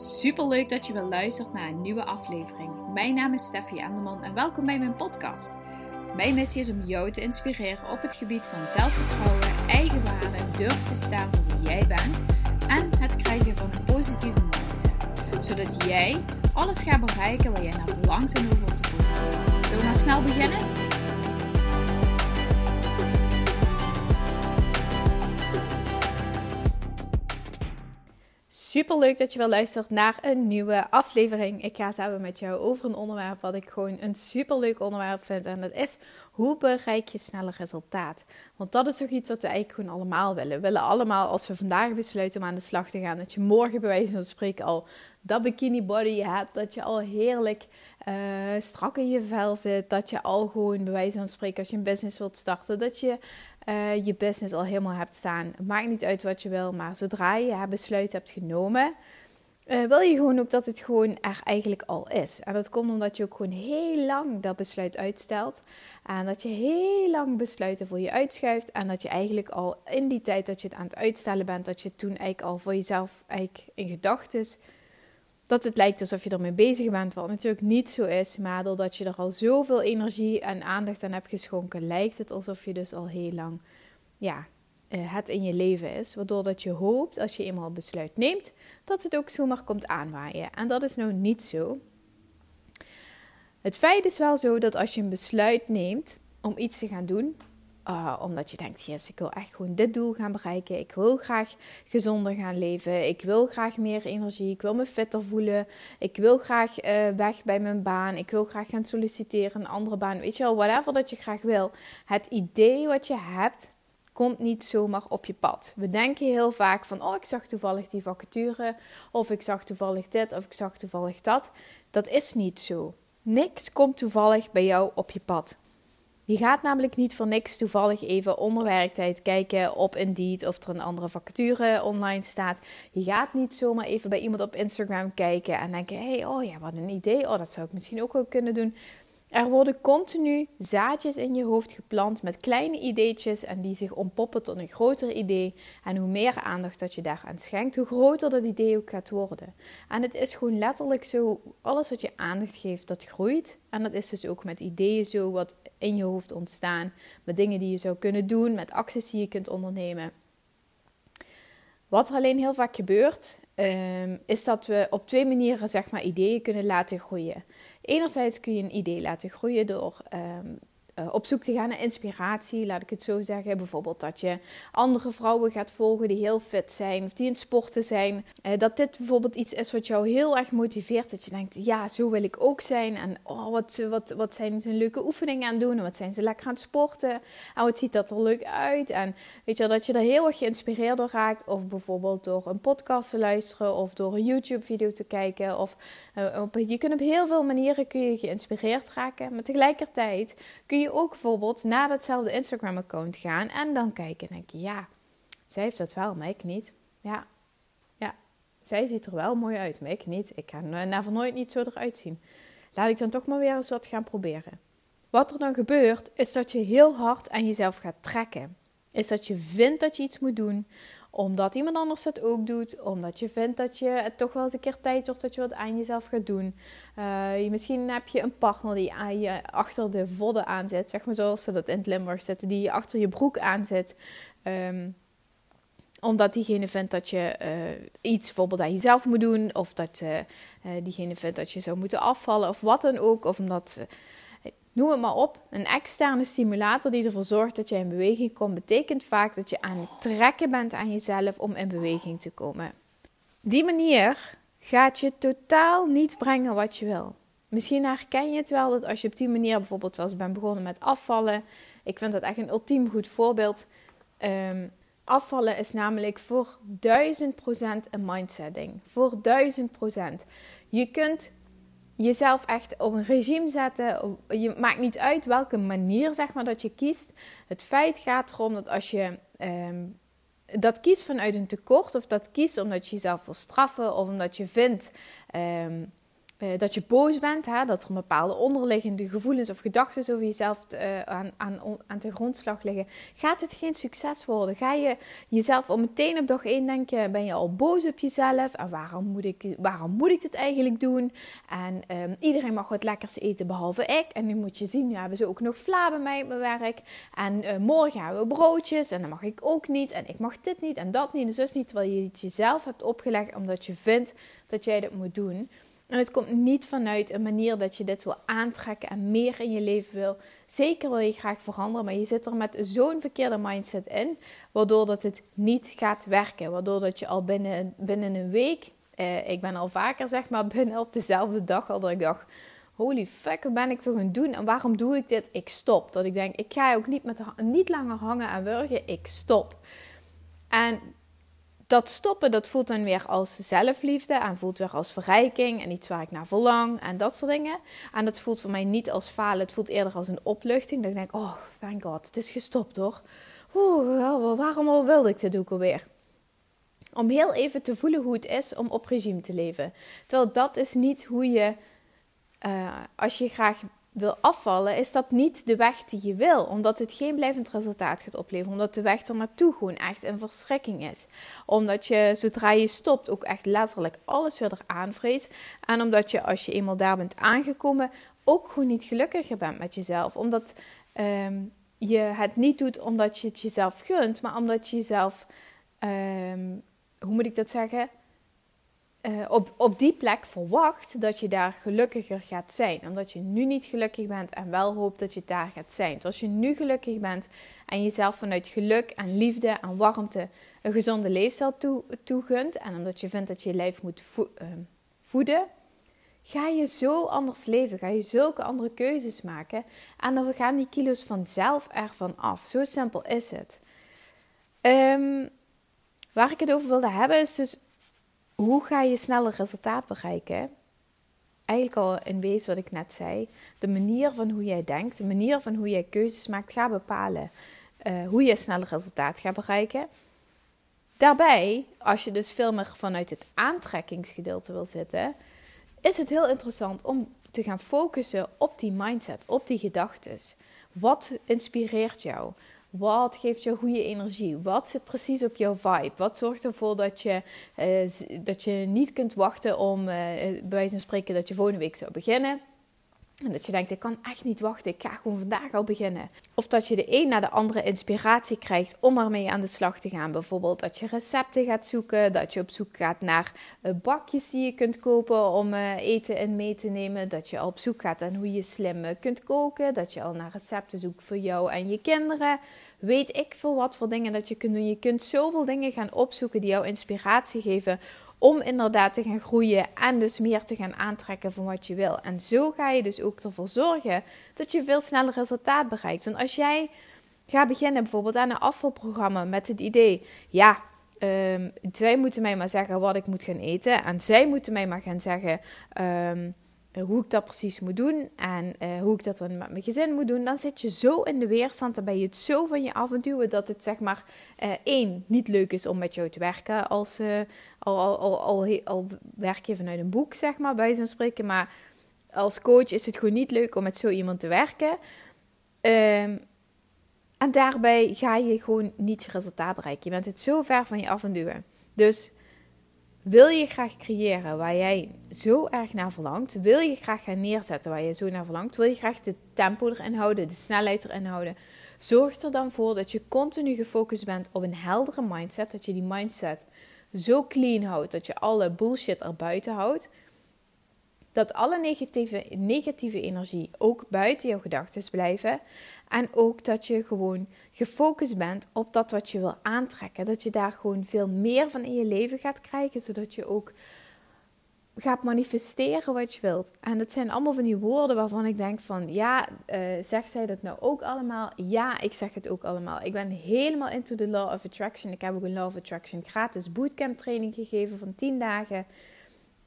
Super leuk dat je weer luistert naar een nieuwe aflevering. Mijn naam is Steffi Enderman en welkom bij mijn podcast. Mijn missie is om jou te inspireren op het gebied van zelfvertrouwen, eigenwaarde, durf te staan voor wie jij bent en het krijgen van positieve mindset. Zodat jij alles gaat bereiken waar jij naar verlangt en over te voelen. Zullen we maar snel beginnen? Super leuk dat je wel luistert naar een nieuwe aflevering. Ik ga het hebben met jou over een onderwerp wat ik gewoon een super leuk onderwerp vind. En dat is hoe bereik je sneller resultaat? Want dat is toch iets wat we eigenlijk gewoon allemaal willen. We willen allemaal, als we vandaag besluiten om aan de slag te gaan, dat je morgen bij wijze van spreken al dat bikini body hebt. Dat je al heerlijk uh, strak in je vel zit. Dat je al gewoon bij wijze van spreken, als je een business wilt starten, dat je uh, je business al helemaal hebt staan. Maakt niet uit wat je wil, maar zodra je het besluit hebt genomen, uh, wil je gewoon ook dat het gewoon er eigenlijk al is. En dat komt omdat je ook gewoon heel lang dat besluit uitstelt. En dat je heel lang besluiten voor je uitschuift. En dat je eigenlijk al in die tijd dat je het aan het uitstellen bent, dat je toen eigenlijk al voor jezelf eigenlijk in gedachten dat het lijkt alsof je ermee bezig bent, wat natuurlijk niet zo is. Maar doordat je er al zoveel energie en aandacht aan hebt geschonken, lijkt het alsof je dus al heel lang ja, eh, het in je leven is. Waardoor dat je hoopt, als je eenmaal besluit neemt, dat het ook zomaar komt aanwaaien. En dat is nou niet zo. Het feit is wel zo dat als je een besluit neemt om iets te gaan doen, uh, omdat je denkt, yes, ik wil echt gewoon dit doel gaan bereiken. Ik wil graag gezonder gaan leven. Ik wil graag meer energie. Ik wil me fitter voelen. Ik wil graag uh, weg bij mijn baan. Ik wil graag gaan solliciteren, een andere baan. Weet je wel, whatever dat je graag wil. Het idee wat je hebt, komt niet zomaar op je pad. We denken heel vaak van, oh, ik zag toevallig die vacature. Of ik zag toevallig dit, of ik zag toevallig dat. Dat is niet zo. Niks komt toevallig bij jou op je pad. Je gaat namelijk niet voor niks toevallig even onder werktijd kijken op Indeed of er een andere vacature online staat. Je gaat niet zomaar even bij iemand op Instagram kijken en denken: hé, hey, oh ja, wat een idee. Oh, dat zou ik misschien ook wel kunnen doen. Er worden continu zaadjes in je hoofd geplant met kleine ideetjes en die zich ontpoppen tot een groter idee. En hoe meer aandacht dat je daaraan schenkt, hoe groter dat idee ook gaat worden. En het is gewoon letterlijk zo, alles wat je aandacht geeft, dat groeit. En dat is dus ook met ideeën zo, wat in je hoofd ontstaan. Met dingen die je zou kunnen doen, met acties die je kunt ondernemen. Wat er alleen heel vaak gebeurt, ehm, is dat we op twee manieren zeg maar, ideeën kunnen laten groeien. Enerzijds kun je een idee laten groeien door ehm, eh, op zoek te gaan naar inspiratie, laat ik het zo zeggen. Bijvoorbeeld dat je andere vrouwen gaat volgen die heel fit zijn of die in het sporten zijn. Uh, dat dit bijvoorbeeld iets is wat jou heel erg motiveert. Dat je denkt, ja, zo wil ik ook zijn. En oh, wat, wat, wat zijn ze leuke oefeningen aan het doen. En wat zijn ze lekker aan het sporten. En wat ziet dat er leuk uit. En weet je, dat je er heel erg geïnspireerd door raakt. Of bijvoorbeeld door een podcast te luisteren. Of door een YouTube video te kijken. Of uh, op, je kunt op heel veel manieren kun je geïnspireerd raken. Maar tegelijkertijd kun je ook bijvoorbeeld naar datzelfde Instagram-account gaan en dan kijken en denken: ja, zij heeft dat wel, maar ik niet. Ja, ja, zij ziet er wel mooi uit, maar ik niet. Ik ga van nooit niet zo eruit zien. Laat ik dan toch maar weer eens wat gaan proberen. Wat er dan gebeurt, is dat je heel hard aan jezelf gaat trekken. Is dat je vindt dat je iets moet doen omdat iemand anders het ook doet. Omdat je vindt dat je het toch wel eens een keer tijd wordt dat je wat aan jezelf gaat doen. Uh, misschien heb je een partner die aan je achter de vodden aanzet. Zeg maar zoals ze dat in het Limburg zetten. Die je achter je broek aanzet. Um, omdat diegene vindt dat je uh, iets bijvoorbeeld aan jezelf moet doen. Of dat uh, diegene vindt dat je zou moeten afvallen. Of wat dan ook. Of omdat noem het maar op, een externe stimulator die ervoor zorgt dat je in beweging komt, betekent vaak dat je aan het trekken bent aan jezelf om in beweging te komen. Die manier gaat je totaal niet brengen wat je wil. Misschien herken je het wel dat als je op die manier bijvoorbeeld zoals bent begonnen met afvallen, ik vind dat echt een ultiem goed voorbeeld. Um, afvallen is namelijk voor 1000% een mindsetting. Voor 1000%. Je kunt jezelf echt op een regime zetten. Je maakt niet uit welke manier zeg maar, dat je kiest. Het feit gaat erom dat als je ehm, dat kiest vanuit een tekort, of dat kiest omdat je jezelf wil straffen, of omdat je vindt. Ehm, eh, dat je boos bent, hè, dat er bepaalde onderliggende gevoelens of gedachten over jezelf uh, aan, aan, aan de grondslag liggen, gaat het geen succes worden. Ga je jezelf al meteen op dag 1 denken, ben je al boos op jezelf en waarom moet ik, waarom moet ik dit eigenlijk doen? En um, iedereen mag wat lekkers eten behalve ik. En nu moet je zien, nu hebben ze ook nog vla bij mij op mijn werk. En uh, morgen hebben we broodjes en dan mag ik ook niet. En ik mag dit niet en dat niet en zus niet, terwijl je het jezelf hebt opgelegd omdat je vindt dat jij dit moet doen. En het komt niet vanuit een manier dat je dit wil aantrekken en meer in je leven wil. Zeker wil je graag veranderen, maar je zit er met zo'n verkeerde mindset in, waardoor dat het niet gaat werken. Waardoor dat je al binnen, binnen een week, eh, ik ben al vaker zeg maar binnen op dezelfde dag al dat ik dacht, holy fuck, wat ben ik toch aan het doen en waarom doe ik dit? Ik stop. Dat ik denk, ik ga ook niet, met, niet langer hangen en wurgen, ik stop. En dat stoppen, dat voelt dan weer als zelfliefde en voelt weer als verrijking en iets waar ik naar verlang en dat soort dingen. En dat voelt voor mij niet als falen, het voelt eerder als een opluchting. Dat ik denk, oh, thank god, het is gestopt hoor. Oeh, waarom wilde ik dit ook alweer? Om heel even te voelen hoe het is om op regime te leven. Terwijl dat is niet hoe je, uh, als je graag wil afvallen, is dat niet de weg die je wil. Omdat het geen blijvend resultaat gaat opleveren. Omdat de weg er naartoe gewoon echt een verschrikking is. Omdat je zodra je stopt ook echt letterlijk alles weer eraan. En omdat je als je eenmaal daar bent aangekomen ook gewoon niet gelukkiger bent met jezelf. Omdat ehm, je het niet doet omdat je het jezelf gunt, maar omdat je jezelf, ehm, hoe moet ik dat zeggen? Uh, op, op die plek verwacht dat je daar gelukkiger gaat zijn. Omdat je nu niet gelukkig bent en wel hoopt dat je daar gaat zijn. Dus als je nu gelukkig bent en jezelf vanuit geluk en liefde en warmte een gezonde leefstijl toe, toegunt. En omdat je vindt dat je je lijf moet uh, voeden. Ga je zo anders leven. Ga je zulke andere keuzes maken. En dan gaan die kilo's vanzelf ervan af. Zo simpel is het. Um, waar ik het over wilde hebben is dus hoe ga je sneller resultaat bereiken? Eigenlijk al in wezen wat ik net zei. De manier van hoe jij denkt, de manier van hoe jij keuzes maakt, gaat bepalen uh, hoe je sneller resultaat gaat bereiken. Daarbij, als je dus veel meer vanuit het aantrekkingsgedeelte wil zitten, is het heel interessant om te gaan focussen op die mindset, op die gedachten. Wat inspireert jou? Wat geeft je goede energie? Wat zit precies op jouw vibe? Wat zorgt ervoor dat je, uh, dat je niet kunt wachten om, uh, bij wijze van spreken, dat je volgende week zou beginnen? En dat je denkt, ik kan echt niet wachten, ik ga gewoon vandaag al beginnen. Of dat je de een na de andere inspiratie krijgt om ermee aan de slag te gaan. Bijvoorbeeld dat je recepten gaat zoeken, dat je op zoek gaat naar uh, bakjes die je kunt kopen om eten in mee te nemen. Dat je al op zoek gaat naar hoe je slim kunt koken. Dat je al naar recepten zoekt voor jou en je kinderen weet ik veel wat voor dingen dat je kunt doen. Je kunt zoveel dingen gaan opzoeken die jou inspiratie geven om inderdaad te gaan groeien en dus meer te gaan aantrekken van wat je wil. En zo ga je dus ook ervoor zorgen dat je veel sneller resultaat bereikt. Want als jij gaat beginnen bijvoorbeeld aan een afvalprogramma met het idee, ja, um, zij moeten mij maar zeggen wat ik moet gaan eten en zij moeten mij maar gaan zeggen. Um, eh, hoe ik dat precies moet doen en uh, hoe ik dat dan met mijn gezin moet doen, dan zit je zo in de weerstand, dan ben je het zo van je toe dat het zeg maar uh, één, niet leuk is om met jou te werken als al, al, al, al, al werk je vanuit een boek, zeg maar, bij zo'n spreken, maar als coach is het gewoon niet leuk om met zo iemand te werken. Um, en daarbij ga je gewoon niet je resultaat bereiken. Je bent het zo ver van je af en duwen. Dus wil je graag creëren waar jij zo erg naar verlangt? Wil je graag gaan neerzetten waar je zo naar verlangt? Wil je graag de tempo erin houden, de snelheid erin houden? Zorg er dan voor dat je continu gefocust bent op een heldere mindset. Dat je die mindset zo clean houdt, dat je alle bullshit erbuiten houdt. Dat alle negatieve, negatieve energie ook buiten jouw gedachten blijven. En ook dat je gewoon gefocust bent op dat wat je wil aantrekken. Dat je daar gewoon veel meer van in je leven gaat krijgen, zodat je ook gaat manifesteren wat je wilt. En dat zijn allemaal van die woorden waarvan ik denk van, ja, uh, zegt zij dat nou ook allemaal? Ja, ik zeg het ook allemaal. Ik ben helemaal into the law of attraction. Ik heb ook een law of attraction gratis bootcamp training gegeven van 10 dagen.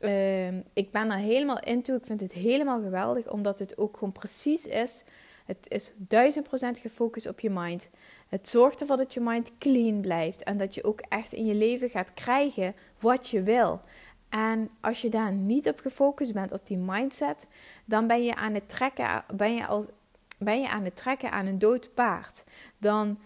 Uh, ik ben er helemaal into. Ik vind het helemaal geweldig, omdat het ook gewoon precies is het is duizend procent gefocust op je mind. Het zorgt ervoor dat je mind clean blijft en dat je ook echt in je leven gaat krijgen wat je wil. En als je daar niet op gefocust bent, op die mindset, dan ben je aan het trekken, ben je als, ben je aan het trekken aan een dood paard. Dan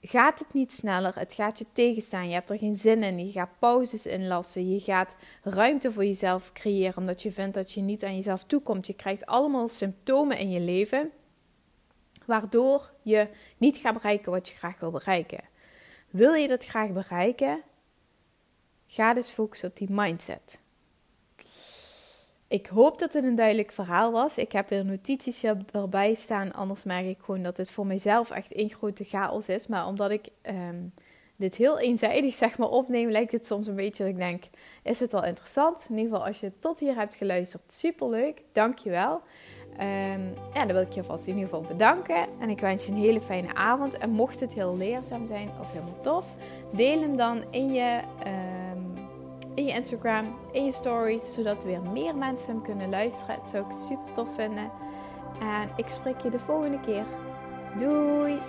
gaat het niet sneller, het gaat je tegenstaan. Je hebt er geen zin in. Je gaat pauzes inlassen. Je gaat ruimte voor jezelf creëren omdat je vindt dat je niet aan jezelf toekomt. Je krijgt allemaal symptomen in je leven waardoor je niet gaat bereiken wat je graag wil bereiken. Wil je dat graag bereiken? Ga dus focussen op die mindset. Ik hoop dat het een duidelijk verhaal was. Ik heb er notities erbij staan. Anders merk ik gewoon dat het voor mijzelf echt één grote chaos is. Maar omdat ik ehm, dit heel eenzijdig zeg maar opneem, lijkt het soms een beetje dat ik denk: is het wel interessant? In ieder geval, als je tot hier hebt geluisterd, super leuk. Dankjewel. Um, ja, dan wil ik je vast in ieder geval bedanken. En ik wens je een hele fijne avond. En mocht het heel leerzaam zijn of helemaal tof, deel hem dan in je. Um, in je Instagram, in je stories, zodat weer meer mensen hem kunnen luisteren. Het zou ik super tof vinden. En ik spreek je de volgende keer. Doei!